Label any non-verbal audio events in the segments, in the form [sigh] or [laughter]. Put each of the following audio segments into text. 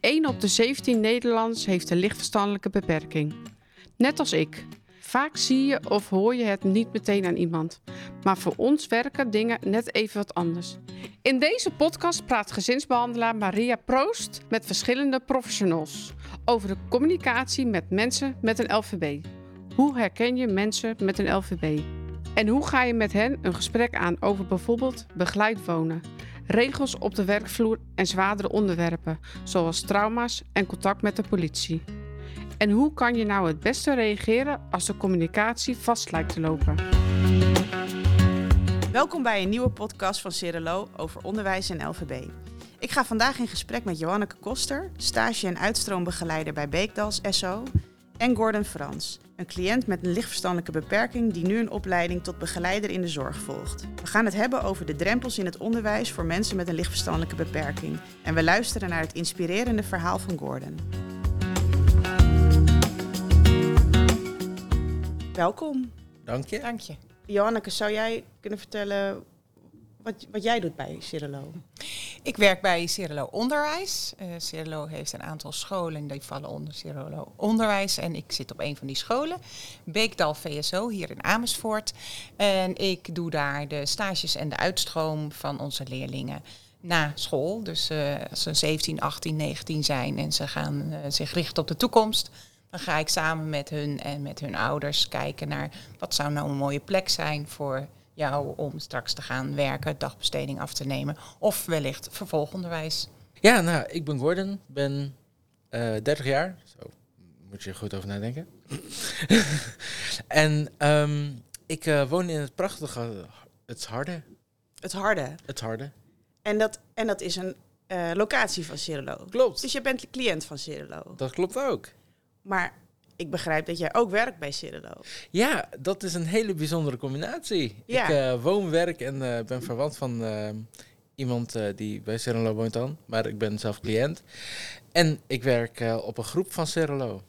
Eén op de 17 Nederlanders heeft een lichtverstandelijke beperking. Net als ik. Vaak zie je of hoor je het niet meteen aan iemand. Maar voor ons werken dingen net even wat anders. In deze podcast praat gezinsbehandelaar Maria Proost met verschillende professionals over de communicatie met mensen met een LVB. Hoe herken je mensen met een LVB? En hoe ga je met hen een gesprek aan over bijvoorbeeld begeleid wonen, regels op de werkvloer en zwaardere onderwerpen, zoals trauma's en contact met de politie? En hoe kan je nou het beste reageren als de communicatie vast lijkt te lopen? Welkom bij een nieuwe podcast van Cirelo over onderwijs en LVB. Ik ga vandaag in gesprek met Johanneke Koster, stage- en uitstroombegeleider bij Beekdals SO, en Gordon Frans, een cliënt met een lichtverstandelijke beperking die nu een opleiding tot begeleider in de zorg volgt. We gaan het hebben over de drempels in het onderwijs voor mensen met een lichtverstandelijke beperking. En we luisteren naar het inspirerende verhaal van Gordon. Welkom. Dank je. Dank je. Johanneke, zou jij kunnen vertellen wat, wat jij doet bij Cirilo? Ik werk bij Cirilo Onderwijs. Uh, heeft een aantal scholen die vallen onder Cirilo Onderwijs. En ik zit op een van die scholen, Beekdal VSO, hier in Amersfoort. En ik doe daar de stages en de uitstroom van onze leerlingen na school. Dus uh, als ze 17, 18, 19 zijn en ze gaan uh, zich richten op de toekomst... dan ga ik samen met hun en met hun ouders kijken naar... wat zou nou een mooie plek zijn voor jou om straks te gaan werken, dagbesteding af te nemen of wellicht vervolgonderwijs? Ja, nou, ik ben Gordon, ben uh, 30 jaar. Zo moet je goed over nadenken. [laughs] en um, ik uh, woon in het prachtige Het Harde. Het Harde? Het Harde. En dat, en dat is een uh, locatie van Cirilo? Klopt. Dus je bent de cliënt van Cirilo? Dat klopt ook. Maar ik begrijp dat jij ook werkt bij Cirilo. Ja, dat is een hele bijzondere combinatie. Ja. Ik uh, woon, werk en uh, ben verwant van uh, iemand die bij Cirilo woont dan. Maar ik ben zelf cliënt. En ik werk op een groep van Cirilo.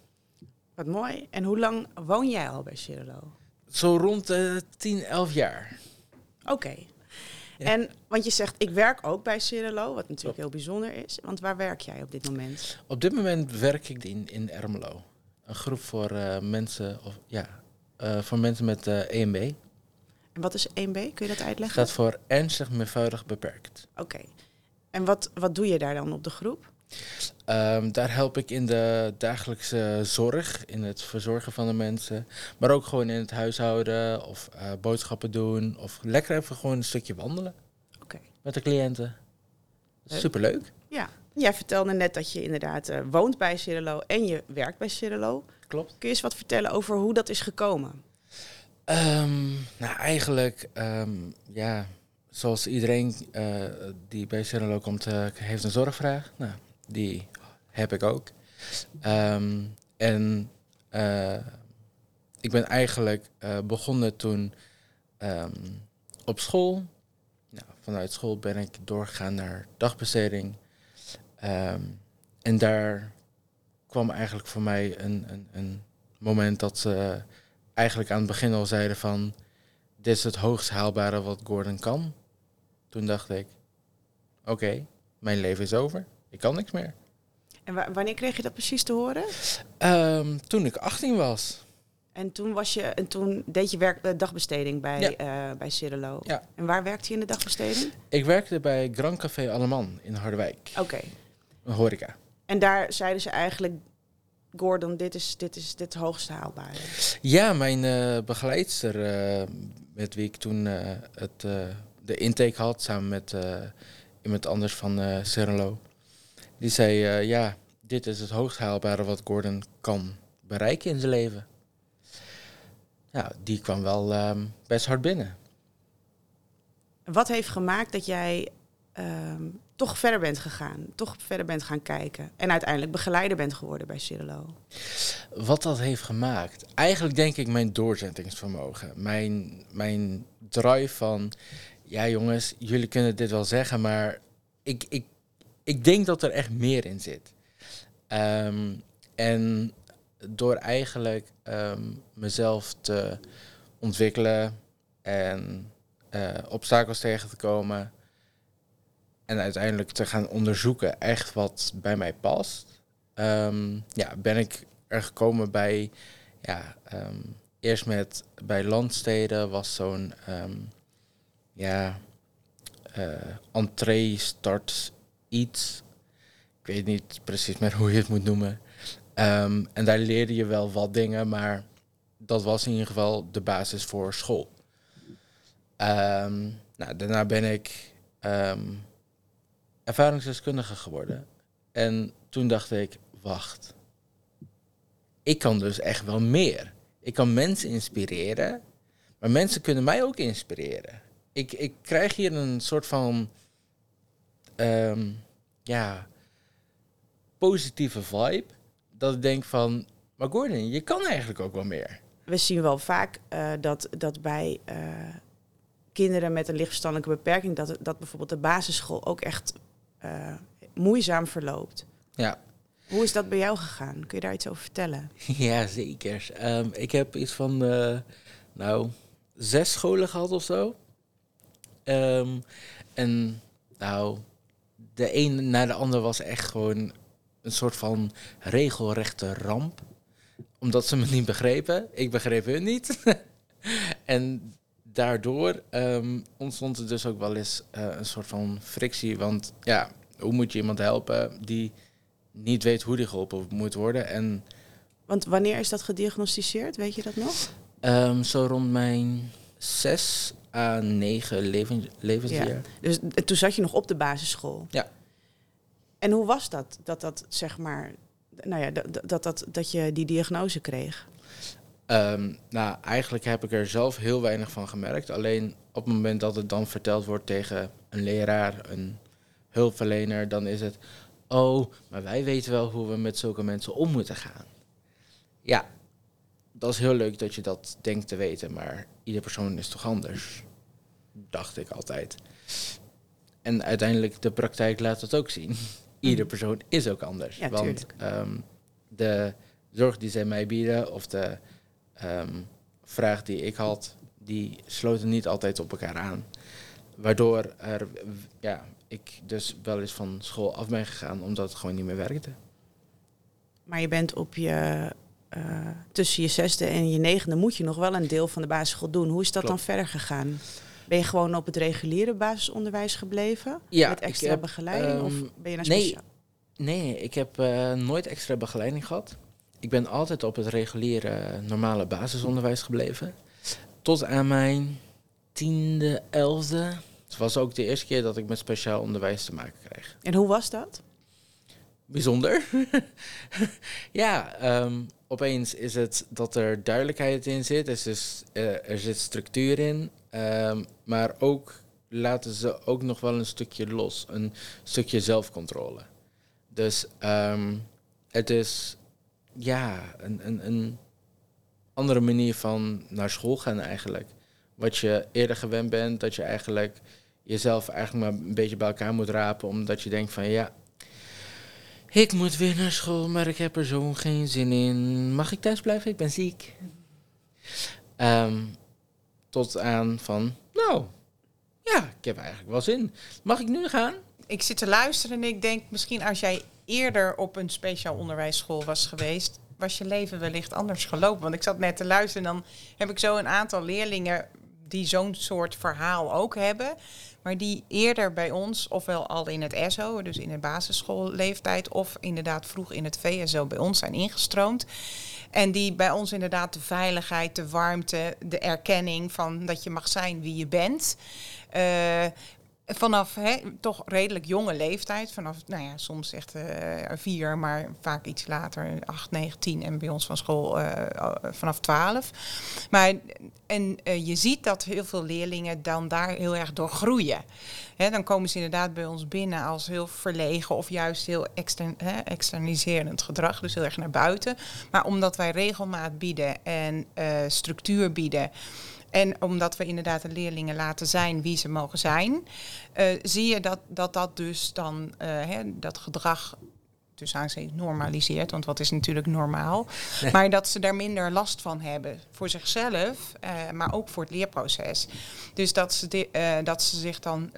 Wat mooi. En hoe lang woon jij al bij Cirilo? Zo rond de 10, 11 jaar. Oké. Okay. Ja. En, want je zegt, ik werk ook bij Cirilo, wat natuurlijk heel bijzonder is. Want waar werk jij op dit moment? Op dit moment werk ik in, in Ermelo een groep voor uh, mensen, of, ja, uh, voor mensen met uh, EMB. En wat is EMB? Kun je dat uitleggen? Staat voor ernstig meervoudig beperkt. Oké. Okay. En wat, wat doe je daar dan op de groep? Um, daar help ik in de dagelijkse zorg, in het verzorgen van de mensen. Maar ook gewoon in het huishouden of boodschappen doen. Of lekker even gewoon een stukje wandelen. Oké. Okay. Met de cliënten. Superleuk. Ja, Jij vertelde net dat je inderdaad uh, woont bij Cirilo en je werkt bij Cirilo. Klopt. Kun je eens wat vertellen over hoe dat is gekomen? Um, nou, eigenlijk, um, ja, zoals iedereen uh, die bij Cirilo komt, uh, heeft een zorgvraag. Nou, die heb ik ook. Um, en ik ben eigenlijk begonnen toen op school. Nou, vanuit school ben ik doorgegaan naar dagbesteding. Um, en daar kwam eigenlijk voor mij een, een, een moment dat ze eigenlijk aan het begin al zeiden van... dit is het hoogst haalbare wat Gordon kan. Toen dacht ik, oké, okay, mijn leven is over. Ik kan niks meer. En wanneer kreeg je dat precies te horen? Um, toen ik 18 was. En toen, was je, en toen deed je werk, uh, dagbesteding bij, ja. uh, bij Cirilo. Ja. En waar werkte je in de dagbesteding? Ik werkte bij Grand Café Alleman in Harderwijk. Oké. Okay. Een horeca. En daar zeiden ze eigenlijk, Gordon, dit is, dit is dit hoogste haalbare. Ja, mijn uh, begeleidster, uh, met wie ik toen uh, het, de intake had, samen met iemand anders van Cirilo. Die zei, ja, dit is het hoogst haalbare wat Gordon kan bereiken in zijn leven. Ja, die kwam wel um, best hard binnen. Wat heeft gemaakt dat jij um, toch verder bent gegaan, toch verder bent gaan kijken en uiteindelijk begeleider bent geworden bij Cirilo? Wat dat heeft gemaakt? Eigenlijk denk ik mijn doorzettingsvermogen. Mijn, mijn drive van, ja jongens, jullie kunnen dit wel zeggen, maar ik, ik, ik denk dat er echt meer in zit. Um, en door eigenlijk um, mezelf te ontwikkelen en uh, obstakels tegen te komen, en uiteindelijk te gaan onderzoeken echt wat bij mij past, ehm, ja, ben ik er gekomen bij, ja, ehm, eerst met bij landsteden was zo'n, ehm, ja, uh, entree start iets. Ik weet niet precies meer [laughs] hoe je het moet noemen. en daar leerde je wel wat dingen, maar dat was in ieder geval de basis voor school. nou, daarna ben ik ervaringsdeskundige geworden. En toen dacht ik, wacht, ik kan dus echt wel meer. Ik kan mensen inspireren, maar mensen kunnen mij ook inspireren. Ik, ik krijg hier een soort van, ehm, ja, positieve vibe. Dat ik denk van, maar Gordon, je kan eigenlijk ook wel meer. We zien wel vaak uh, dat, dat bij uh, kinderen met een lichtverstandelijke beperking, dat, dat bijvoorbeeld de basisschool ook echt uh, moeizaam verloopt. Ja. Hoe is dat bij jou gegaan? Kun je daar iets over vertellen? [laughs] Ja, zeker. Um, ik heb iets van, uh, nou, zes scholen gehad of zo. Um, en nou, de een na de ander was echt gewoon een soort van regelrechte ramp. Omdat ze me niet begrepen. Ik begreep hun niet. [laughs] en daardoor um, ontstond er dus ook wel eens uh, een soort van frictie. Want ja, hoe moet je iemand helpen die niet weet hoe die geholpen moet worden? En, want wanneer is dat gediagnosticeerd? Weet je dat nog? Um, zo rond mijn zes à negen leven, levensjaar. Ja. Dus toen zat je nog op de basisschool? Ja. En hoe was dat? Dat dat zeg maar, nou ja, dat, dat, dat, dat je die diagnose kreeg? Um, nou, eigenlijk heb ik er zelf heel weinig van gemerkt. Alleen op het moment dat het dan verteld wordt tegen een leraar, een hulpverlener, dan is het, oh, maar wij weten wel hoe we met zulke mensen om moeten gaan. Ja, dat is heel leuk dat je dat denkt te weten, maar ieder persoon is toch anders, dacht ik altijd. En uiteindelijk, de praktijk laat het ook zien. Ieder persoon is ook anders. Ja, want um, de zorg die zij mij bieden, of de um, vraag die ik had, die sloten niet altijd op elkaar aan. Waardoor er, ja, ik dus wel eens van school af ben gegaan omdat het gewoon niet meer werkte. Maar je bent op je, uh, tussen je zesde en je negende moet je nog wel een deel van de basisschool doen. Hoe is dat dan verder gegaan? Ben je gewoon op het reguliere basisonderwijs gebleven? Ja, met extra heb, begeleiding? Um, of ben je naar speciaal? Nee, nee, ik heb uh, nooit extra begeleiding gehad. Ik ben altijd op het reguliere normale basisonderwijs gebleven. Tot aan mijn tiende, elfde. Het was ook de eerste keer dat ik met speciaal onderwijs te maken kreeg. En hoe was dat? Bijzonder. [laughs] ja, um, opeens is het dat er duidelijkheid in zit. Er, is, uh, er zit structuur in. Um, maar ook laten ze ook nog wel een stukje los. Een stukje zelfcontrole. Dus um, het is ja, een, een, een andere manier van naar school gaan eigenlijk. Wat je eerder gewend bent, dat je eigenlijk jezelf eigenlijk maar een beetje bij elkaar moet rapen, omdat je denkt van ja, ik moet weer naar school, maar ik heb er zo geen zin in. Mag ik thuis blijven? Ik ben ziek. Um, tot aan van, nou, ja, ik heb eigenlijk wel zin. Mag ik nu gaan? Ik zit te luisteren en ik denk misschien als jij eerder op een speciaal onderwijsschool was geweest, was je leven wellicht anders gelopen. Want ik zat net te luisteren en dan heb ik zo een aantal leerlingen die zo'n soort verhaal ook hebben. Maar die eerder bij ons, ofwel al in het SO, dus in de basisschoolleeftijd, of inderdaad vroeg in het VSO bij ons zijn ingestroomd. En die bij ons inderdaad de veiligheid, de warmte, de erkenning van dat je mag zijn wie je bent. Uh, vanaf hè, toch redelijk jonge leeftijd, vanaf nou ja, soms echt uh, vier, maar vaak iets later, acht, negen, tien en bij ons van school uh, vanaf twaalf. Maar en je ziet dat heel veel leerlingen dan daar heel erg door groeien. Hè, dan komen ze inderdaad bij ons binnen als heel verlegen of juist heel extern, hè, externaliserend gedrag, dus heel erg naar buiten. Maar omdat wij regelmaat bieden en structuur bieden. En omdat we inderdaad de leerlingen laten zijn wie ze mogen zijn, uh, zie je dat, dat dat dus dan uh, hè, dat gedrag tussen aanzien normaliseert, want wat is natuurlijk normaal. Maar dat ze daar minder last van hebben voor zichzelf, eh, maar ook voor het leerproces. Dus dat ze, eh, dat ze zich dan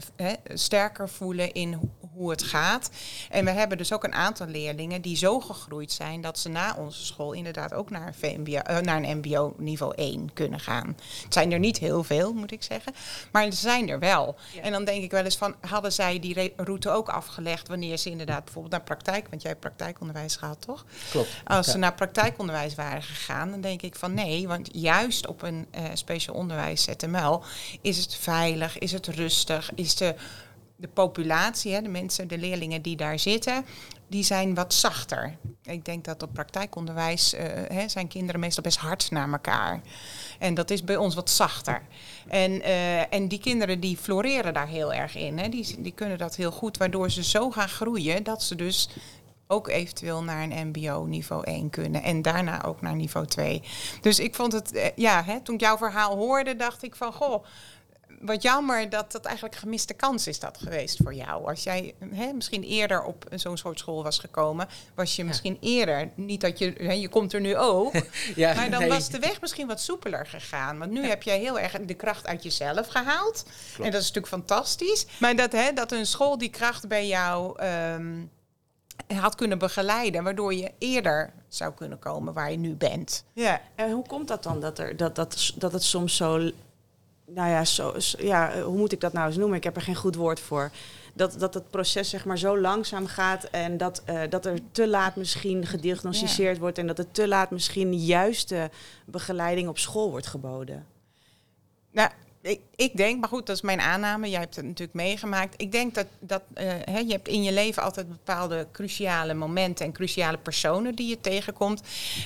sterker voelen in hoe het gaat. En we hebben dus ook een aantal leerlingen die zo gegroeid zijn dat ze na onze school inderdaad ook naar, VMBO, uh, naar een MBO niveau 1 kunnen gaan. Het zijn er niet heel veel, moet ik zeggen, maar er zijn er wel. En dan denk ik wel eens van, hadden zij die route ook afgelegd wanneer ze inderdaad bijvoorbeeld naar praktijk, want jij hebt praktijkonderwijs gehad, toch? Klopt. Als ze naar praktijkonderwijs waren gegaan, dan denk ik van nee, want juist op een uh, speciaal onderwijs ZML is het veilig, is het rustig, is de de populatie, hè, de mensen, de leerlingen die daar zitten, die zijn wat zachter. Ik denk dat op praktijkonderwijs uh, hè, zijn kinderen meestal best hard naar elkaar. En dat is bij ons wat zachter. En, uh, en die kinderen die floreren daar heel erg in. Hè. Die, die kunnen dat heel goed, waardoor ze zo gaan groeien dat ze dus ook eventueel naar een MBO niveau 1 kunnen. En daarna ook naar niveau 2. Dus ik vond het, uh, ja, hè, toen ik jouw verhaal hoorde, dacht ik van goh wat jammer dat dat eigenlijk gemiste kans is dat geweest voor jou. Als jij hè, misschien eerder op zo'n soort school was gekomen, was je misschien eerder, niet dat je, hè, je komt er nu ook, [laughs] ja, maar dan was de weg misschien wat soepeler gegaan. Want nu heb jij heel erg de kracht uit jezelf gehaald. En dat is natuurlijk fantastisch. Maar dat, hè, dat een school die kracht bij jou um, had kunnen begeleiden, waardoor je eerder zou kunnen komen waar je nu bent. Ja, en hoe komt dat dan dat, er, dat, dat, dat het soms zo nou ja, zo, ja, eh, hoe moet ik dat nou eens noemen? Ik heb er geen goed woord voor. Dat, dat het proces zeg maar zo langzaam gaat en dat, uh, dat er te laat misschien gediagnosticeerd wordt en dat er te laat misschien juiste begeleiding op school wordt geboden. Nou, ik, ik, denk, maar goed, dat is mijn aanname. Jij hebt het natuurlijk meegemaakt. Ik denk dat, dat uh, hè, je hebt in je leven altijd bepaalde cruciale momenten en cruciale personen die je tegenkomt.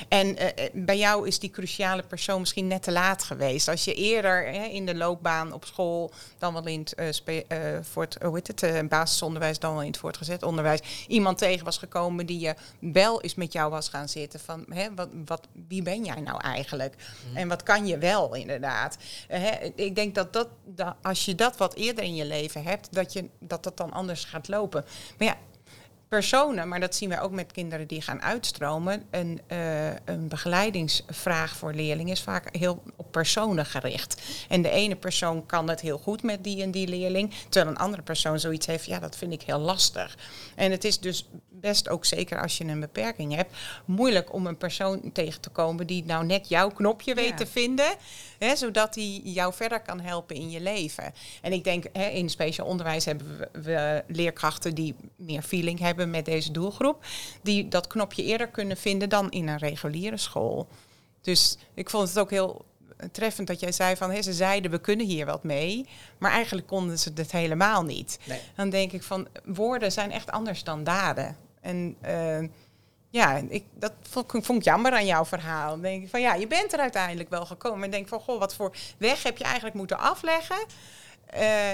En uh, bij jou is die cruciale persoon misschien net te laat geweest. Als je eerder in de loopbaan op school, dan wel in het, uh, hoe heet het, basisonderwijs, dan wel in het voortgezet onderwijs, iemand tegen was gekomen die je wel eens met jou was gaan zitten van, hè, wat, wat, wie ben jij nou eigenlijk? Mm. En wat kan je wel inderdaad? Ik denk dat, dat dat als je dat wat eerder in je leven hebt, dat, je, dat dat dan anders gaat lopen. Maar ja, personen, maar dat zien we ook met kinderen die gaan uitstromen. Een, uh, een begeleidingsvraag voor leerlingen is vaak heel op personen gericht. En de ene persoon kan het heel goed met die en die leerling, terwijl een andere persoon zoiets heeft, ja, dat vind ik heel lastig. En het is dus best ook zeker als je een beperking hebt, moeilijk om een persoon tegen te komen die nou net jouw knopje weet te vinden, hè, zodat hij jou verder kan helpen in je leven. En ik denk, hè, in speciaal onderwijs hebben we, we leerkrachten die meer feeling hebben met deze doelgroep, die dat knopje eerder kunnen vinden dan in een reguliere school. Dus ik vond het ook heel treffend dat jij zei van, ze zeiden we kunnen hier wat mee, maar eigenlijk konden ze het helemaal niet. Dan denk ik van, woorden zijn echt anders dan daden. En uh, ja, ik, dat vond, vond, ik jammer aan jouw verhaal. Dan denk ik van, ja, je bent er uiteindelijk wel gekomen. En denk van, goh, wat voor weg heb je eigenlijk moeten afleggen? Uh,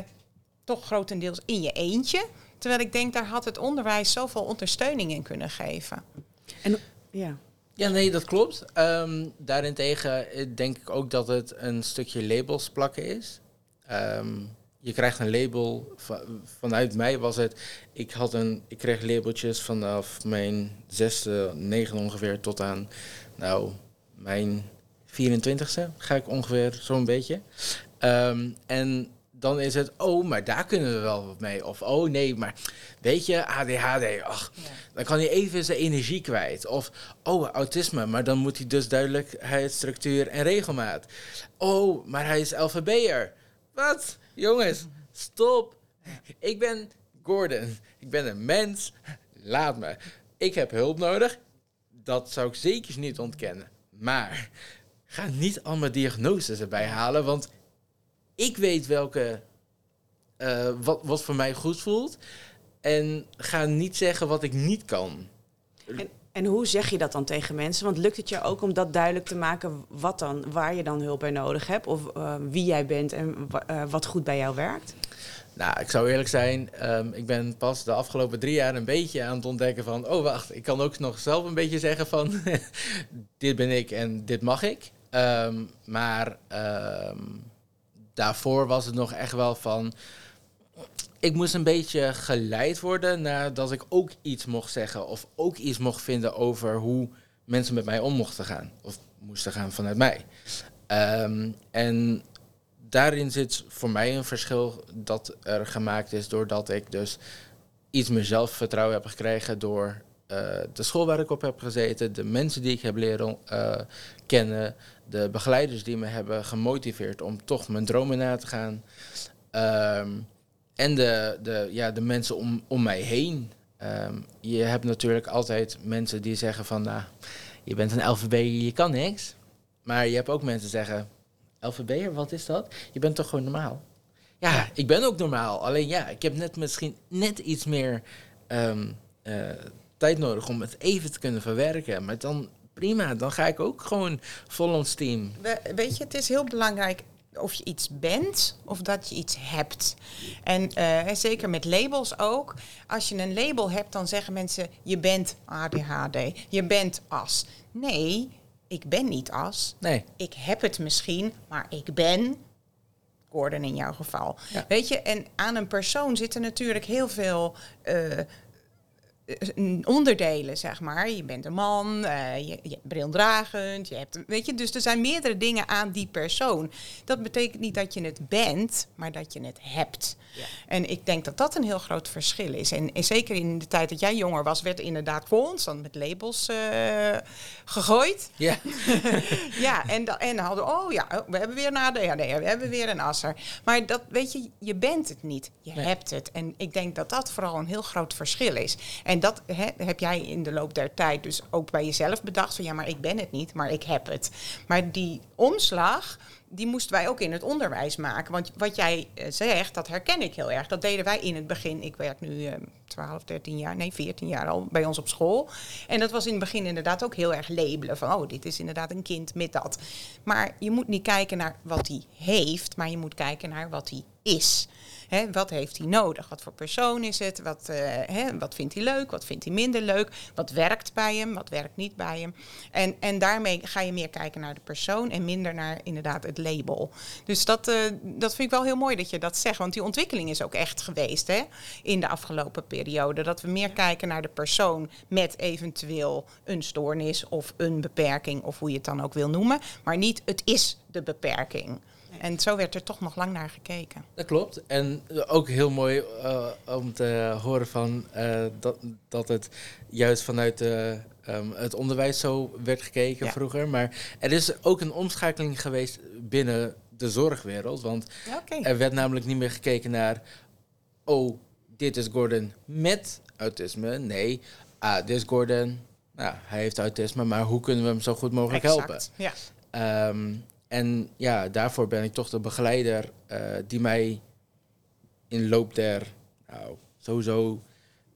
toch grotendeels in je eentje. Terwijl ik denk, daar had het onderwijs zoveel ondersteuning in kunnen geven. En, ja. Ja, nee, dat klopt. Um, daarentegen eh, denk ik ook dat het een stukje labels plakken is. Um, je krijgt een label, vanuit mij was het, ik, had een, ik kreeg labeltjes vanaf mijn zesde, negen ongeveer tot aan, nou, mijn 24ste ga ik ongeveer zo'n beetje. Um, en dan is het, oh, maar daar kunnen we wel wat mee. Of, oh nee, maar weet je, ADHD, ach, dan kan hij even zijn energie kwijt. Of, oh, autisme, maar dan moet hij dus duidelijkheid, structuur en regelmaat. Oh, maar hij is LVB'er. Wat? Jongens, stop. Ik ben Gordon. Ik ben een mens. Laat me. Ik heb hulp nodig. Dat zou ik zeker niet ontkennen. Maar ga niet allemaal diagnoses erbij halen, want ik weet welke, uh, wat, wat voor mij goed voelt. En ga niet zeggen wat ik niet kan. En, en hoe zeg je dat dan tegen mensen? Want lukt het je ook om dat duidelijk te maken wat dan, waar je dan hulp bij nodig hebt? Of uh, wie jij bent en uh, wat goed bij jou werkt? Nou, ik zou eerlijk zijn, um, ik ben pas de afgelopen drie jaar een beetje aan het ontdekken van... oh, wacht, ik kan ook nog zelf een beetje zeggen van... [laughs] dit ben ik en dit mag ik. Um, maar um, daarvoor was het nog echt wel van. Ik moest een beetje geleid worden nadat ik ook iets mocht zeggen of ook iets mocht vinden over hoe mensen met mij om mochten gaan of moesten gaan vanuit mij. Ehm, en daarin zit voor mij een verschil dat er gemaakt is doordat ik dus iets meer zelfvertrouwen heb gekregen door uh, de school waar ik op heb gezeten, de mensen die ik heb leren uh, kennen, de begeleiders die me hebben gemotiveerd om toch mijn dromen na te gaan. Um, en de, de, ja, de mensen om, om mij heen. Um, je hebt natuurlijk altijd mensen die zeggen van, nou, je bent een LVB, je kan niks. Maar je hebt ook mensen zeggen, LVB'er, wat is dat? Je bent toch gewoon normaal? Ja, ik ben ook normaal. Alleen ja, ik heb net misschien net iets meer um, uh, tijd nodig om het even te kunnen verwerken. Maar dan prima, dan ga ik ook gewoon vol ons team. We, weet je, het is heel belangrijk of je iets bent of dat je iets hebt. En uh, zeker met labels ook. Als je een label hebt, dan zeggen mensen: je bent ADHD, je bent as. Nee, ik ben niet as. Nee. Ik heb het misschien, maar ik ben. Gordon in jouw geval. Ja. Weet je, en aan een persoon zitten natuurlijk heel veel. Uh, onderdelen, zeg maar. Je bent een man, uh, je, je bent brildragend, je hebt, weet je, dus er zijn meerdere dingen aan die persoon. Dat betekent niet dat je het bent, maar dat je het hebt. Ja. En ik denk dat dat een heel groot verschil is. En, en, zeker in de tijd dat jij jonger was, werd inderdaad constant met labels uh, gegooid. Ja. [laughs] ja, en, da, en hadden, oh ja, we hebben weer een ADHD, we hebben weer een asser. Maar dat, weet je, je bent het niet, je Nee. hebt het. En ik denk dat dat vooral een heel groot verschil is. En dat hè, heb jij in de loop der tijd dus ook bij jezelf bedacht. Van ja, maar ik ben het niet, maar ik heb het. Maar die omslag, die moesten wij ook in het onderwijs maken. Want wat jij eh, zegt, dat herken ik heel erg. Dat deden wij in het begin. Ik werk nu eh, 12, 13 jaar, nee 14 jaar al bij ons op school. En dat was in het begin inderdaad ook heel erg labelen. Van oh, dit is inderdaad een kind met dat. Maar je moet niet kijken naar wat hij heeft, maar je moet kijken naar wat hij is. Hè, wat heeft hij nodig? Wat voor persoon is het? Wat, eh, hè, wat vindt hij leuk? Wat vindt hij minder leuk? Wat werkt bij hem? Wat werkt niet bij hem? En, en daarmee ga je meer kijken naar de persoon en minder naar inderdaad het label. Dus dat, eh, dat vind ik wel heel mooi dat je dat zegt. Want die ontwikkeling is ook echt geweest hè, in de afgelopen periode. Dat we meer kijken naar de persoon met eventueel een stoornis of een beperking, of hoe je het dan ook wil noemen. Maar niet het is de beperking. En zo werd er toch nog lang naar gekeken. Dat klopt. En ook heel mooi uh, om te horen van uh, dat, dat het juist vanuit de, um, het onderwijs zo werd gekeken Ja. vroeger. Maar er is ook een omschakeling geweest binnen de zorgwereld. Want Ja, er werd namelijk niet meer gekeken naar, oh, dit is Gordon met autisme. Nee, ah, dit is Gordon, nou, hij heeft autisme, maar hoe kunnen we hem zo goed mogelijk helpen? Exact. Ja. Ehm, en ja, daarvoor ben ik toch de begeleider eh, die mij in loop der, nou, sowieso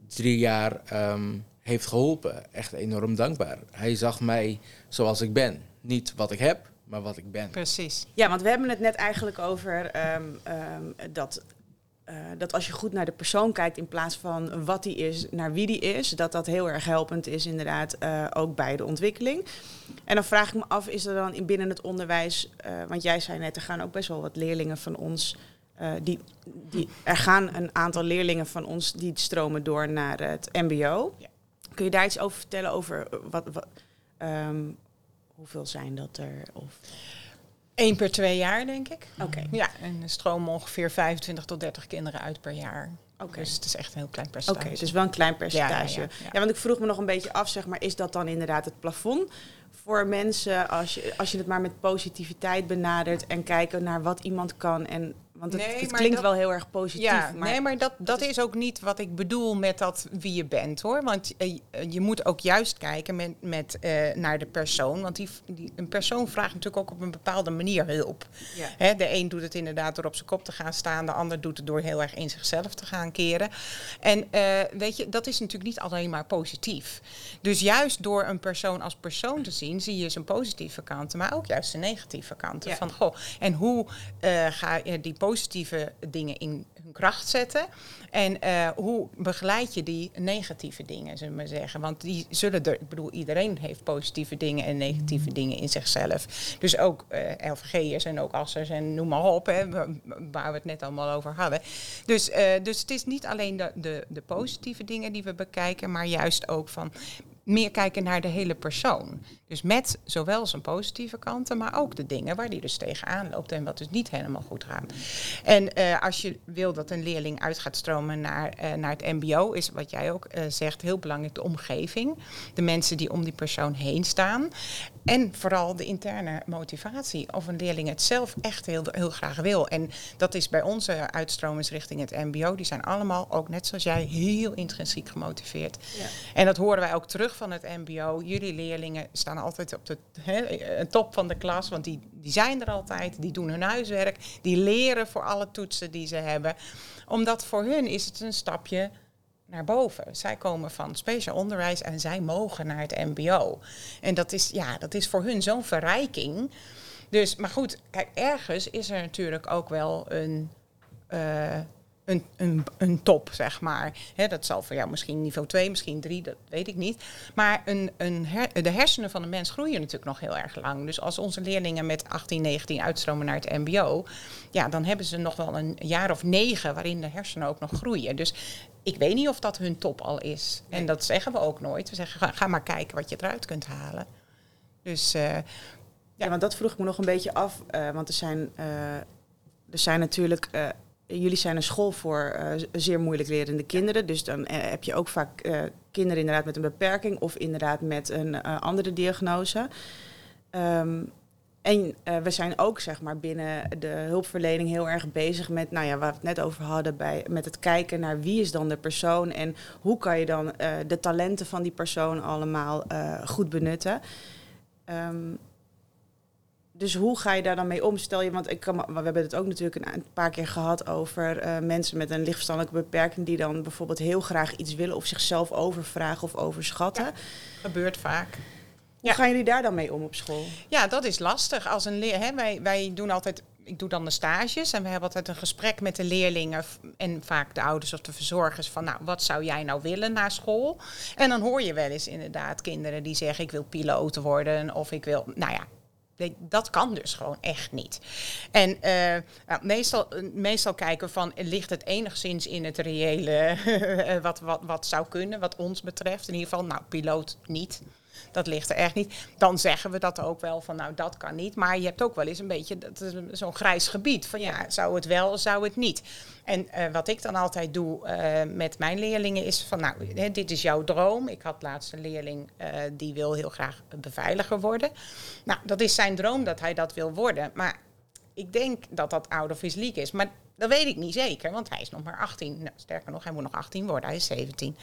drie jaar ehm, heeft geholpen. Echt enorm dankbaar. Hij zag mij zoals ik ben. Niet wat ik heb, maar wat ik ben. Precies. Ja, want we hebben het net eigenlijk over ehm, ehm, dat, eh, dat als je goed naar de persoon kijkt in plaats van wat die is, naar wie die is, dat dat heel erg helpend is inderdaad eh, ook bij de ontwikkeling. En dan vraag ik me af, is er dan in binnen het onderwijs, eh, want jij zei net, er gaan ook best wel wat leerlingen van ons, die, die, er gaan een aantal leerlingen van ons die stromen door naar het mbo. Ja. Kun je daar iets over vertellen over wat, wat ehm, hoeveel zijn dat er? Of, Eén per twee jaar, denk ik. Oké. Ja, en stromen ongeveer 25 tot 30 kinderen uit per jaar. Oké. Dus het is echt een heel klein Oké, percentage. het is wel een klein percentage. Ja, ja, ja. want ik vroeg me nog een beetje af, zeg maar, is dat dan inderdaad het plafond voor mensen als je, als je het maar met positiviteit benadert en kijken naar wat iemand kan en want het, Nee, het klinkt dat- wel heel erg positief. Ja, maar, nee, maar dat, dat is- is ook niet wat ik bedoel met dat wie je bent hoor. Want eh, je moet ook juist kijken met, met, eh, naar de persoon. Want die, die, een persoon vraagt natuurlijk ook op een bepaalde manier hulp. Ja. Hè, de een doet het inderdaad door op zijn kop te gaan staan. De ander doet het door heel erg in zichzelf te gaan keren. En eh, weet je, dat is natuurlijk niet alleen maar positief. Dus juist door een persoon als persoon te zien, zie je zijn positieve kanten, maar ook juist zijn negatieve kanten. Ja. Van goh, en hoe ga je die positieve dingen in hun kracht zetten. En eh, hoe begeleid je die negatieve dingen, zullen we zeggen. Want die zullen er, ik bedoel, iedereen heeft positieve dingen en negatieve Mm. dingen in zichzelf. Dus ook eh LVG'ers en ook assers en noem maar op, hè, wa- waar we het net allemaal over hadden. Dus, eh, dus het is niet alleen de, de, de positieve dingen die we bekijken, maar juist ook van meer kijken naar de hele persoon. Dus met zowel zijn positieve kanten, maar ook de dingen waar die dus tegenaan loopt en wat dus niet helemaal goed gaat. En eh, als je wil dat een leerling uit gaat stromen naar, eh, naar het MBO, is wat jij ook eh, zegt heel belangrijk de omgeving. De mensen die om die persoon heen staan. En vooral de interne motivatie. Of een leerling het zelf echt heel, heel graag wil. En dat is bij onze uitstromers richting het MBO. Die zijn allemaal, ook net zoals jij, heel intrinsiek gemotiveerd. Ja. En dat horen wij ook terug van het MBO. Jullie leerlingen staan altijd op de eh, top van de klas, want die, die zijn er altijd, die doen hun huiswerk, die leren voor alle toetsen die ze hebben. Omdat voor hun is het een stapje naar boven. Zij komen van speciaal onderwijs en zij mogen naar het MBO. En dat is, ja, dat is voor hun zo'n verrijking. Dus, maar goed, kijk, ergens is er natuurlijk ook wel een. eh, een, een, een top, zeg maar. Dat zal voor jou misschien niveau 2, misschien 3, dat weet ik niet. Maar een, een her- de hersenen van de mens groeien natuurlijk nog heel erg lang. Dus als onze leerlingen met 18, 19 uitstromen naar het MBO, ja, dan hebben ze nog wel een jaar of negen waarin de hersenen ook nog groeien. Dus ik weet niet of dat hun top al is. En dat zeggen we ook nooit. We zeggen, ga, ga maar kijken wat je eruit kunt halen. Dus eh, Ja, want dat vroeg ik me nog een beetje af. eh, want er zijn, eh, er zijn natuurlijk. Jullie zijn een school voor eh, zeer moeilijk lerende kinderen. Dus dan eh, heb je ook vaak eh, kinderen inderdaad met een beperking of inderdaad met een andere diagnose. Ehm, en we zijn ook zeg maar, binnen de hulpverlening heel erg bezig met, nou ja, waar we het net over hadden, bij, met het kijken naar wie is dan de persoon en hoe kan je dan de talenten van die persoon allemaal goed benutten. Ehm, dus hoe ga je daar dan mee om? Stel je, want ik kan, we hebben het ook natuurlijk een, paar keer gehad over eh, mensen met een lichtverstandelijke beperking die dan bijvoorbeeld heel graag iets willen of zichzelf overvragen of overschatten. gebeurt vaak. Hoe Ja. gaan jullie daar dan mee om op school? Ja, dat is lastig. Als een leer, hè, wij, wij doen altijd, ik doe dan de stages en we hebben altijd een gesprek met de leerlingen en vaak de ouders of de verzorgers van, nou, wat zou jij nou willen na school? En dan hoor je wel eens inderdaad kinderen die zeggen, ik wil piloot worden of ik wil, nou ja. Dat kan dus gewoon echt niet. En eh, nou, meestal, meestal kijken van, ligt het enigszins in het reële [laughs] wat, wat, wat zou kunnen, wat ons betreft. In ieder geval, nou, piloot niet. Dat ligt er echt niet. Dan zeggen we dat ook wel van nou dat kan niet. Maar je hebt ook wel eens een beetje dat is zo'n grijs gebied. Van ja, zou het wel, zou het niet. En eh, wat ik dan altijd doe eh, met mijn leerlingen is van nou, hè, dit is jouw droom. Ik had laatst een leerling eh, die wil heel graag beveiliger worden. Nou, dat is zijn droom dat hij dat wil worden. Maar ik denk dat dat out of his league is. Maar dat weet ik niet zeker, want hij is nog maar 18. Nou, sterker nog, hij moet nog 18 worden, hij is 17.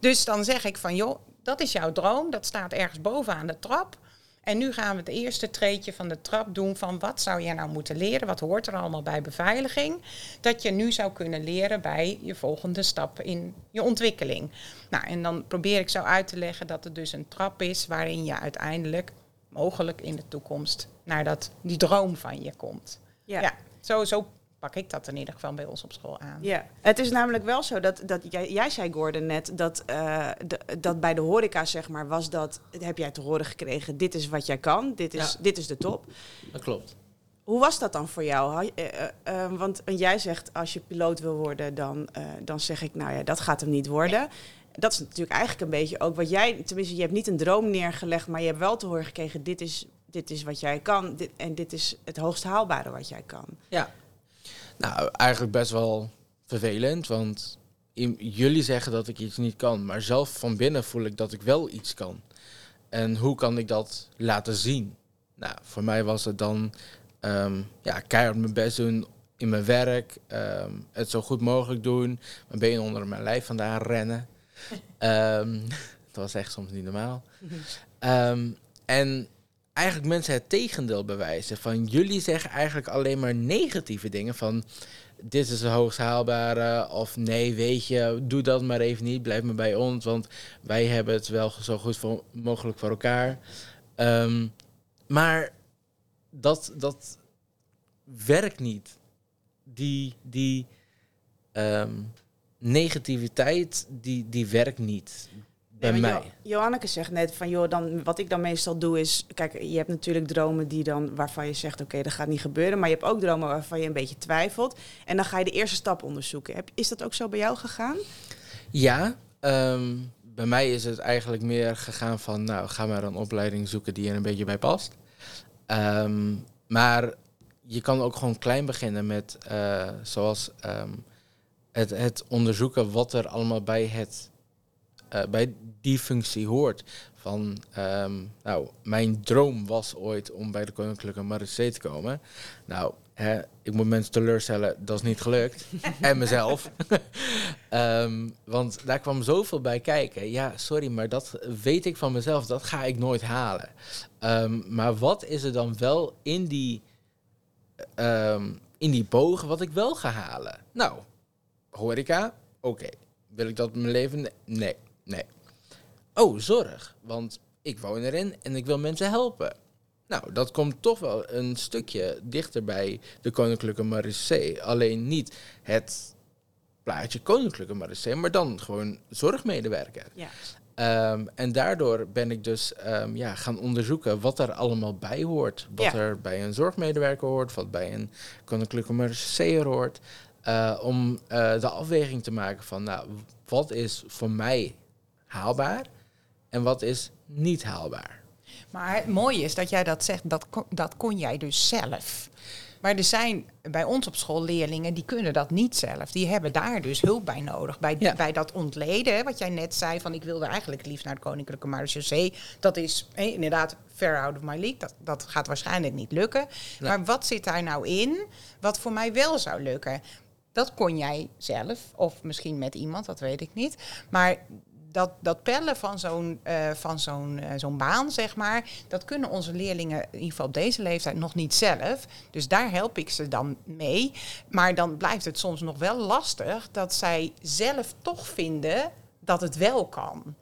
Dus dan zeg ik van, joh, dat is jouw droom. Dat staat ergens bovenaan de trap. En nu gaan we het eerste treedje van de trap doen van wat zou jij nou moeten leren? Wat hoort er allemaal bij beveiliging? Dat je nu zou kunnen leren bij je volgende stap in je ontwikkeling. Nou, en dan probeer ik zo uit te leggen dat het dus een trap is waarin je uiteindelijk, mogelijk in de toekomst, naar dat, die droom van je komt. Ja, zo, zo pak ik dat in ieder geval bij ons op school aan. Ja, het is namelijk wel zo dat, dat jij, jij zei Gordon net dat, eh, de- dat bij de horeca zeg maar was dat heb jij te horen gekregen dit is wat jij kan, dit is, Ja. dit is de top. Dat klopt. Hoe was dat dan voor jou? Eh, eh, eh, want jij zegt als je piloot wil worden dan, eh, dan zeg ik nou ja dat gaat hem niet worden. Dat is natuurlijk eigenlijk een beetje ook wat jij, tenminste je hebt niet een droom neergelegd, maar je hebt wel te horen gekregen dit is, dit is wat jij kan dit, en dit is het hoogst haalbare wat jij kan. Ja. Nou, eigenlijk best wel vervelend, want in- jullie zeggen dat ik iets niet kan, maar zelf van binnen voel ik dat ik wel iets kan. En hoe kan ik dat laten zien? Nou, voor mij was het dan ehm, ja, keihard mijn best doen in mijn werk, ehm, het zo goed mogelijk doen, mijn benen onder mijn lijf vandaan rennen. [laughs] Ehm, dat was echt soms niet normaal. En eigenlijk mensen het tegendeel bewijzen. Van jullie zeggen eigenlijk alleen maar negatieve dingen. Van dit is de hoogst haalbare. Of nee, weet je, doe dat maar even niet. Blijf maar bij ons. Want wij hebben het wel zo goed voor, mogelijk voor elkaar. Ehm, maar dat, dat werkt niet. die, die ehm, negativiteit, die, die werkt niet bij Nee, mij. Jo- Johanneke zegt net van, joh, dan, wat ik dan meestal doe is... Kijk, je hebt natuurlijk dromen die dan, waarvan je zegt, oké, dat gaat niet gebeuren. Maar je hebt ook dromen waarvan je een beetje twijfelt. En dan ga je de eerste stap onderzoeken. Heb, is dat ook zo bij jou gegaan? Ja, ehm, bij mij is het eigenlijk meer gegaan van, nou, ga maar een opleiding zoeken die er een beetje bij past. Ehm, maar je kan ook gewoon klein beginnen met, eh, zoals ehm, het, het onderzoeken wat er allemaal bij, het, eh, bij die functie hoort. Van, ehm, nou, mijn droom was ooit om bij de Koninklijke Marechaussee te komen. Nou, hè, ik moet mensen teleurstellen, dat is niet gelukt. [laughs] en mezelf. [laughs] Ehm, want daar kwam zoveel bij kijken. Ja, sorry, maar dat weet ik van mezelf. Dat ga ik nooit halen. Ehm, maar wat is er dan wel in die, in die bogen wat ik wel ga halen? Nou, horeca, oké. Wil ik dat in mijn leven? Nee, nee. Oh, zorg. Want ik woon erin en ik wil mensen helpen. Nou, dat komt toch wel een stukje dichter bij de Koninklijke Marechaussee. Alleen niet het plaatje Koninklijke Marechaussee, maar dan gewoon zorgmedewerker. Ja. Ehm, en daardoor ben ik dus ehm, ja, gaan onderzoeken wat er allemaal bij hoort. Wat Ja. er bij een zorgmedewerker hoort, wat bij een Koninklijke Marechaussee hoort. eh, om eh, de afweging te maken van, nou, wat is voor mij haalbaar en wat is niet haalbaar. Maar het mooie is dat jij dat zegt, dat kon, dat kon jij dus zelf. Maar er zijn bij ons op school leerlingen die kunnen dat niet zelf. Die hebben daar dus hulp bij nodig. Bij, Ja. bij dat ontleden, wat jij net zei, van ik wilde eigenlijk liefst naar de Koninklijke Marechaussee. Dat is inderdaad ver out of my league. Dat, dat gaat waarschijnlijk niet lukken. Maar wat zit daar nou in wat voor mij wel zou lukken? Dat kon jij zelf, of misschien met iemand, dat weet ik niet. Maar dat, dat pellen van zo'n eh, van zo'n eh, zo'n baan, zeg maar, dat kunnen onze leerlingen in ieder geval op deze leeftijd nog niet zelf. Dus daar help ik ze dan mee. Maar dan blijft het soms nog wel lastig dat zij zelf toch vinden dat het wel kan.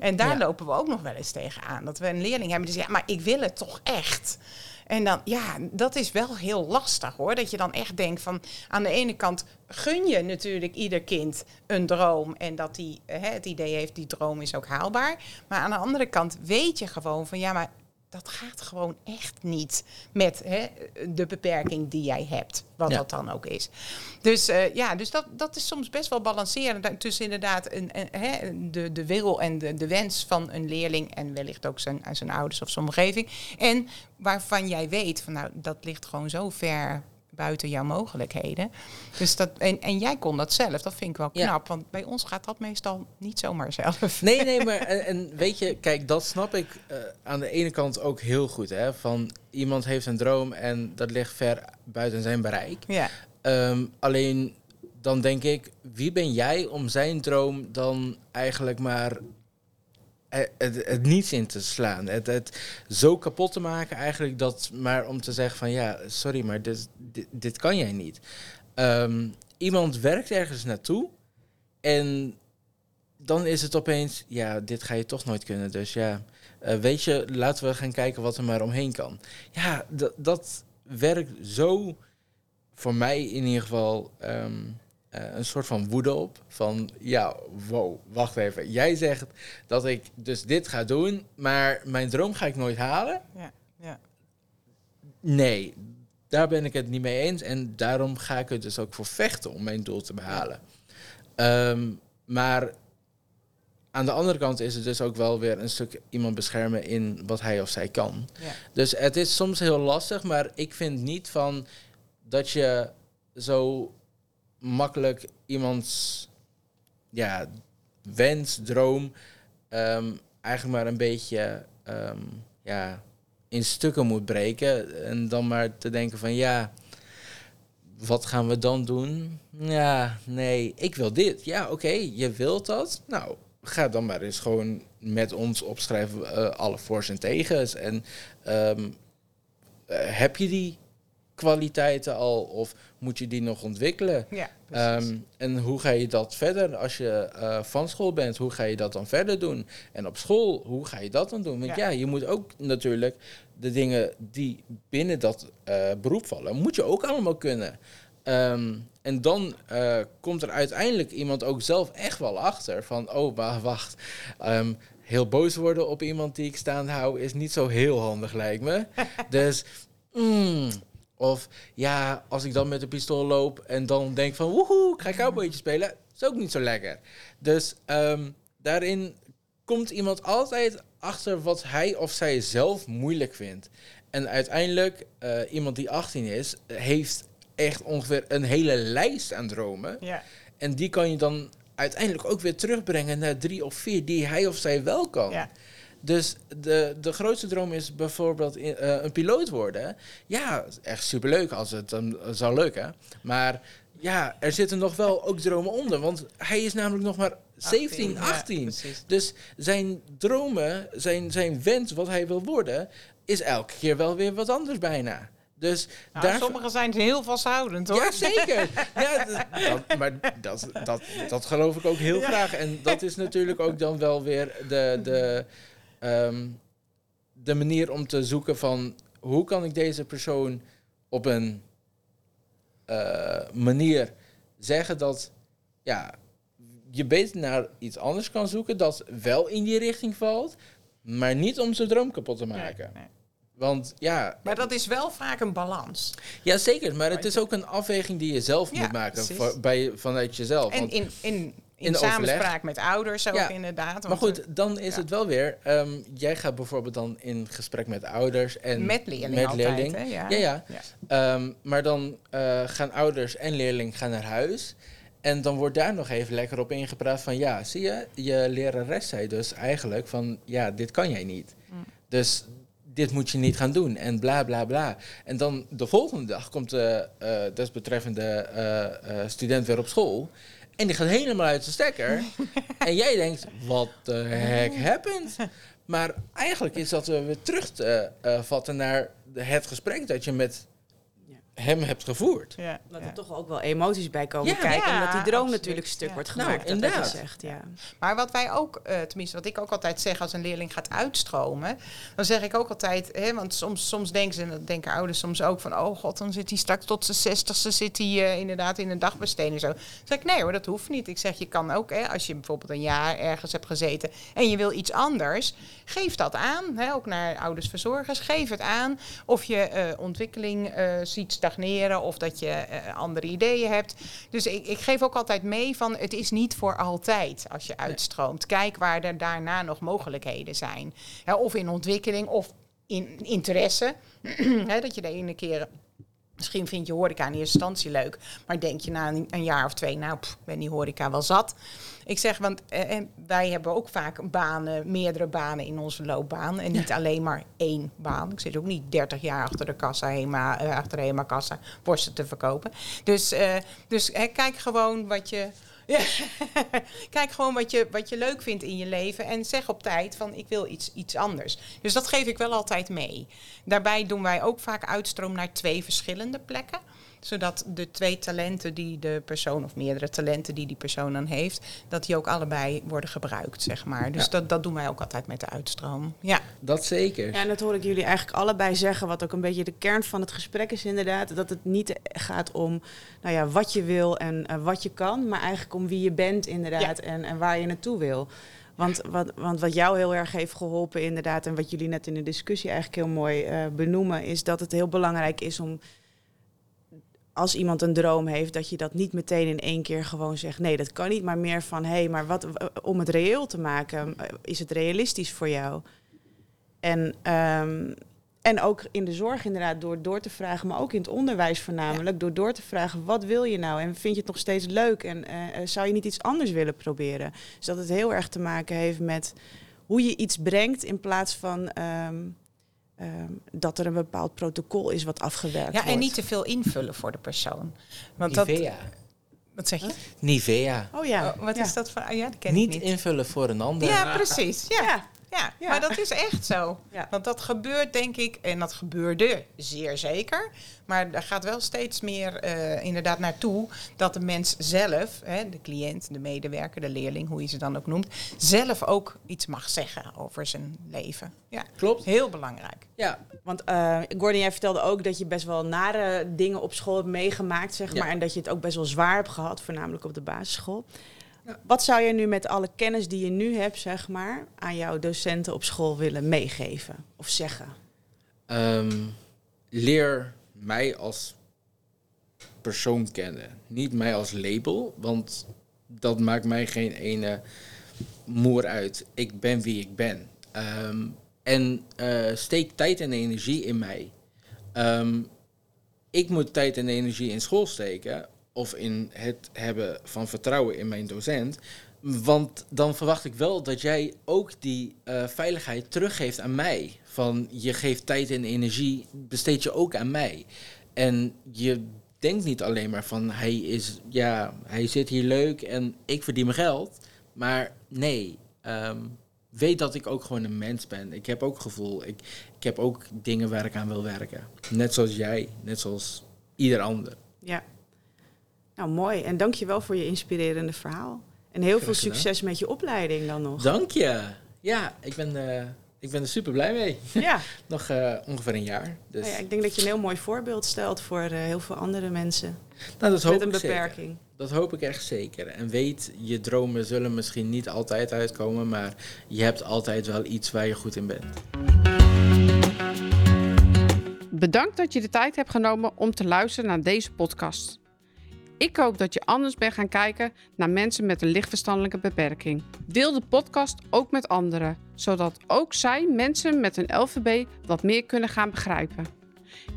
En daar Ja. lopen we ook nog wel eens tegenaan. Dat we een leerling hebben die zegt, ja, maar ik wil het toch echt. En dan, ja, dat is wel heel lastig hoor. Dat je dan echt denkt van, aan de ene kant gun je natuurlijk ieder kind een droom. En dat die eh, het idee heeft, die droom is ook haalbaar. Maar aan de andere kant weet je gewoon van, ja, maar dat gaat gewoon echt niet met hè, de beperking die jij hebt. Wat Ja. dat dan ook is. Dus eh, ja, dus dat, dat is soms best wel balanceren tussen inderdaad een, een, hè, de, de wil en de, de wens van een leerling en wellicht ook zijn, zijn ouders of zijn omgeving. En waarvan jij weet van nou, dat ligt gewoon zo ver buiten jouw mogelijkheden. Dus dat, en, en jij kon dat zelf, dat vind ik wel Ja. knap. Want bij ons gaat dat meestal niet zomaar zelf. Nee, nee, [laughs] maar en, en weet je, kijk, dat snap ik eh, aan de ene kant ook heel goed. Hè, van iemand heeft een droom en dat ligt ver buiten zijn bereik. Ja, Ehm, alleen dan denk ik, wie ben jij om zijn droom dan eigenlijk maar het, het niets in te slaan? Het, het zo kapot te maken eigenlijk dat maar om te zeggen van ja, sorry, maar dit, dit, kan jij niet. Ehm, iemand werkt ergens naartoe en dan is het opeens, ja, dit ga je toch nooit kunnen. Dus ja, eh, weet je, laten we gaan kijken wat er maar omheen kan. Ja, dat- werkt zo voor mij in ieder geval ehm, eh, een soort van woede op. Van ja, wow, wacht even. Jij zegt dat ik dus dit ga doen, maar mijn droom ga ik nooit halen. ja, ja. Nee, daar ben ik het niet mee eens. En daarom ga ik er dus ook voor vechten om mijn doel te behalen. Ehm, maar aan de andere kant is het dus ook wel weer een stuk iemand beschermen in wat hij of zij kan. ja. Dus het is soms heel lastig, maar ik vind niet van dat je zo makkelijk iemands ja, wens, droom, ehm, eigenlijk maar een beetje ehm, ja, in stukken moet breken. En dan maar te denken van ja, wat gaan we dan doen? Ja, nee, ik wil dit. Ja, oké, je wilt dat. Nou, ga dan maar eens gewoon met ons opschrijven eh, alle voor's en tegens. En ehm, eh, heb je die kwaliteiten al of moet je die nog ontwikkelen? ja. Ehm, en hoe ga je dat verder als je eh, van school bent? Hoe ga je dat dan verder doen? En op school, hoe ga je dat dan doen? Want Ja. ja, je moet ook natuurlijk de dingen die binnen dat eh, beroep vallen, moet je ook allemaal kunnen. Ehm, en dan eh, komt er uiteindelijk iemand ook zelf echt wel achter van, oh, wa- wacht. Ehm, heel boos worden op iemand die ik staande hou is niet zo heel handig, lijkt me. [laughs] dus, mm, of ja, als ik dan met een pistool loop en dan denk van, woehoe, ik ga cowboytje spelen, is ook niet zo lekker. Dus ehm, daarin komt iemand altijd achter wat hij of zij zelf moeilijk vindt. En uiteindelijk, eh, iemand die 18 is, heeft echt ongeveer een hele lijst aan dromen. Ja. En die kan je dan uiteindelijk ook weer terugbrengen naar drie of vier die hij of zij wel kan. Ja. Dus de, de grootste droom is bijvoorbeeld in- eh, een piloot worden. Ja, echt superleuk als het dan zou lukken. Maar ja, er zitten nog wel ook dromen onder. Want hij is namelijk nog maar 17, ja, 18. precies. dus zijn dromen, zijn, zijn wens, wat hij wil worden, is elke keer wel weer wat anders bijna. Dus Nou, daar... Sommigen zijn heel vasthoudend hoor. Ja, zeker. Ja, dat, maar dat, dat, dat geloof ik ook heel graag. En dat is natuurlijk ook dan wel weer de, de, ehm, de manier om te zoeken van... hoe kan ik deze persoon op een eh, manier zeggen dat... Ja, je beter naar iets anders kan zoeken dat wel in die richting valt... maar niet om zijn droom kapot te maken. Nee, nee. Want ja, Maar dat is wel vaak een balans. ja, zeker. Maar het is ook een afweging die je zelf Ja, moet maken voor- bij, vanuit jezelf. En Want- in, in, in, samenspraak overleg. met ouders ook Ja, inderdaad. maar goed, dan is ja. het wel weer... ehm, jij gaat bijvoorbeeld dan in gesprek met ouders en... eh, met leerling met altijd. leerling. Hè? Ja. Ja. Ehm, maar dan eh, gaan ouders en leerling gaan naar huis. En dan wordt daar nog even lekker op ingepraat van... Ja, zie je, je lerares zei dus eigenlijk van... Ja, dit kan jij niet. Mm. Dus dit moet je niet gaan doen en bla bla bla. En dan de volgende dag komt de eh, desbetreffende eh, eh, student weer op school. En die gaat helemaal uit de stekker. [laughs] en jij denkt, wat de heck happened? Maar eigenlijk is dat eh, weer terug te vatten naar het gesprek dat je met. Hem hebt gevoerd. Ja, Dat ja. er toch ook wel emoties bij komen Ja. kijken. Ja, omdat die droom absoluut. natuurlijk stuk Ja. wordt Nou, gemaakt. dat je inderdaad. zegt, ja. Maar wat wij ook, eh, tenminste wat ik ook altijd zeg als een leerling gaat uitstromen, dan zeg ik ook altijd, hè, want soms, soms denken ze, en dat denken ouders soms ook van, oh god, dan zit hij straks tot zijn zestigste, zit hij eh, inderdaad in een dagbesteding zo. Dan zeg ik, nee hoor, dat hoeft niet. Ik zeg, je kan ook, hè, als je bijvoorbeeld een jaar ergens hebt gezeten en je wil iets anders, geef dat aan, hè, ook naar ouders verzorgers, geef het aan of je eh, ontwikkeling eh, ziet stagneren of dat je eh, andere ideeën hebt. Dus ik, ik geef ook altijd mee van het is niet voor altijd als je uitstroomt. Kijk waar er daarna nog mogelijkheden zijn. Hè, of in ontwikkeling of in interesse. [clears throat] Hè, dat je de ene keer... Misschien vind je horeca in eerste instantie leuk. Maar denk je na een, jaar of twee, nou, pff, ben die horeca wel zat. Ik zeg, want eh, eh, wij hebben ook vaak banen, meerdere banen in onze loopbaan. En niet alleen maar één baan. Ik zit ook niet 30 jaar achter de kassa, Hema, eh, achter de Hema kassa, worsten te verkopen. Dus, eh, dus eh, kijk gewoon wat je... Ja. [laughs] Kijk gewoon wat je, wat je leuk vindt in je leven en zeg op tijd van ik wil iets, iets anders. Dus dat geef ik wel altijd mee. Daarbij doen wij ook vaak uitstroom naar twee verschillende plekken zodat de twee talenten die de persoon, of meerdere talenten die die persoon dan heeft, dat die ook allebei worden gebruikt, zeg maar. Dus Ja. dat, dat doen wij ook altijd met de uitstroom. Ja, Dat zeker. Ja, en dat hoor ik jullie eigenlijk allebei zeggen, wat ook een beetje de kern van het gesprek is inderdaad. Dat het niet gaat om nou ja, wat je wil en eh, wat je kan, maar eigenlijk om wie je bent inderdaad en, en waar je naartoe wil. Want wat, want wat jou heel erg heeft geholpen inderdaad, en wat jullie net in de discussie eigenlijk heel mooi eh, benoemen, is dat het heel belangrijk is om als iemand een droom heeft, dat je dat niet meteen in één keer gewoon zegt: nee, dat kan niet, maar meer van: hé, hey, maar wat, om het reëel te maken, eh, is het realistisch voor jou? En, ehm, en ook in de zorg inderdaad, door door te vragen, maar ook in het onderwijs voornamelijk, door door te vragen: wat wil je nou? En vind je het nog steeds leuk? En eh, eh, zou je niet iets anders willen proberen? Dus dat het heel erg te maken heeft met hoe je iets brengt in plaats van. ehm, ehm, dat er een bepaald protocol is wat afgewerkt ja wordt. en niet te veel invullen voor de persoon. Want dat, Nivea. wat zeg je? Nivea. Oh ja. Oh, wat ja. is dat voor? ah, Ja, dat ken ik Niet niet. invullen voor een ander. Ja, precies. Ja. Ja, Ja, Ja. maar dat is echt zo. Ja. Want dat gebeurt, denk ik, en dat gebeurde zeer zeker. Maar er gaat wel steeds meer eh, inderdaad naartoe dat de mens zelf, hè, de cliënt, de medewerker, de leerling, hoe je ze dan ook noemt, zelf ook iets mag zeggen over zijn leven. Ja, Klopt. heel belangrijk. Ja, Want eh, Gordon, jij vertelde ook dat je best wel nare dingen op school hebt meegemaakt, zeg Ja. maar. En dat je het ook best wel zwaar hebt gehad, voornamelijk op de basisschool. Wat zou je nu met alle kennis die je nu hebt, zeg maar, aan jouw docenten op school willen meegeven of zeggen? Ehm, leer mij als persoon kennen. Niet mij als label, want dat maakt mij geen ene moer uit. Ik ben wie ik ben. Ehm, en eh, steek tijd en energie in mij. Ehm, ik moet tijd en energie in school steken. Of in het hebben van vertrouwen in mijn docent. Want dan verwacht ik wel dat jij ook die eh, veiligheid teruggeeft aan mij. Van je geeft tijd en energie, besteed je ook aan mij. En je denkt niet alleen maar van hij is, ja, hij zit hier leuk en ik verdien mijn geld. Maar nee, ehm, weet dat ik ook gewoon een mens ben. Ik heb ook gevoel. Ik, ik heb ook dingen waar ik aan wil werken. Net zoals jij, net zoals ieder ander. Ja. Nou, mooi. En dank je wel voor je inspirerende verhaal. En heel veel succes met je opleiding dan nog. Dank je. Ja, ik ben, eh, ik ben er super blij mee. Ja. [laughs] Nog eh, ongeveer een jaar. Dus Nou ja, ik denk dat je een heel mooi voorbeeld stelt voor eh, heel veel andere mensen nou, dat hoop met een ik zeker. beperking. Dat hoop ik echt zeker. En weet, je dromen zullen misschien niet altijd uitkomen, maar je hebt altijd wel iets waar je goed in bent. Bedankt dat je de tijd hebt genomen om te luisteren naar deze podcast. Ik hoop dat je anders bent gaan kijken naar mensen met een lichtverstandelijke beperking. Deel de podcast ook met anderen, zodat ook zij mensen met een LVB wat meer kunnen gaan begrijpen.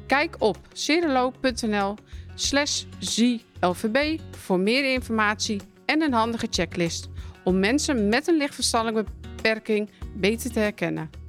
Kijk op cerelo.nl slash ZLVB voor meer informatie en een handige checklist om mensen met een lichtverstandelijke beperking beter te herkennen.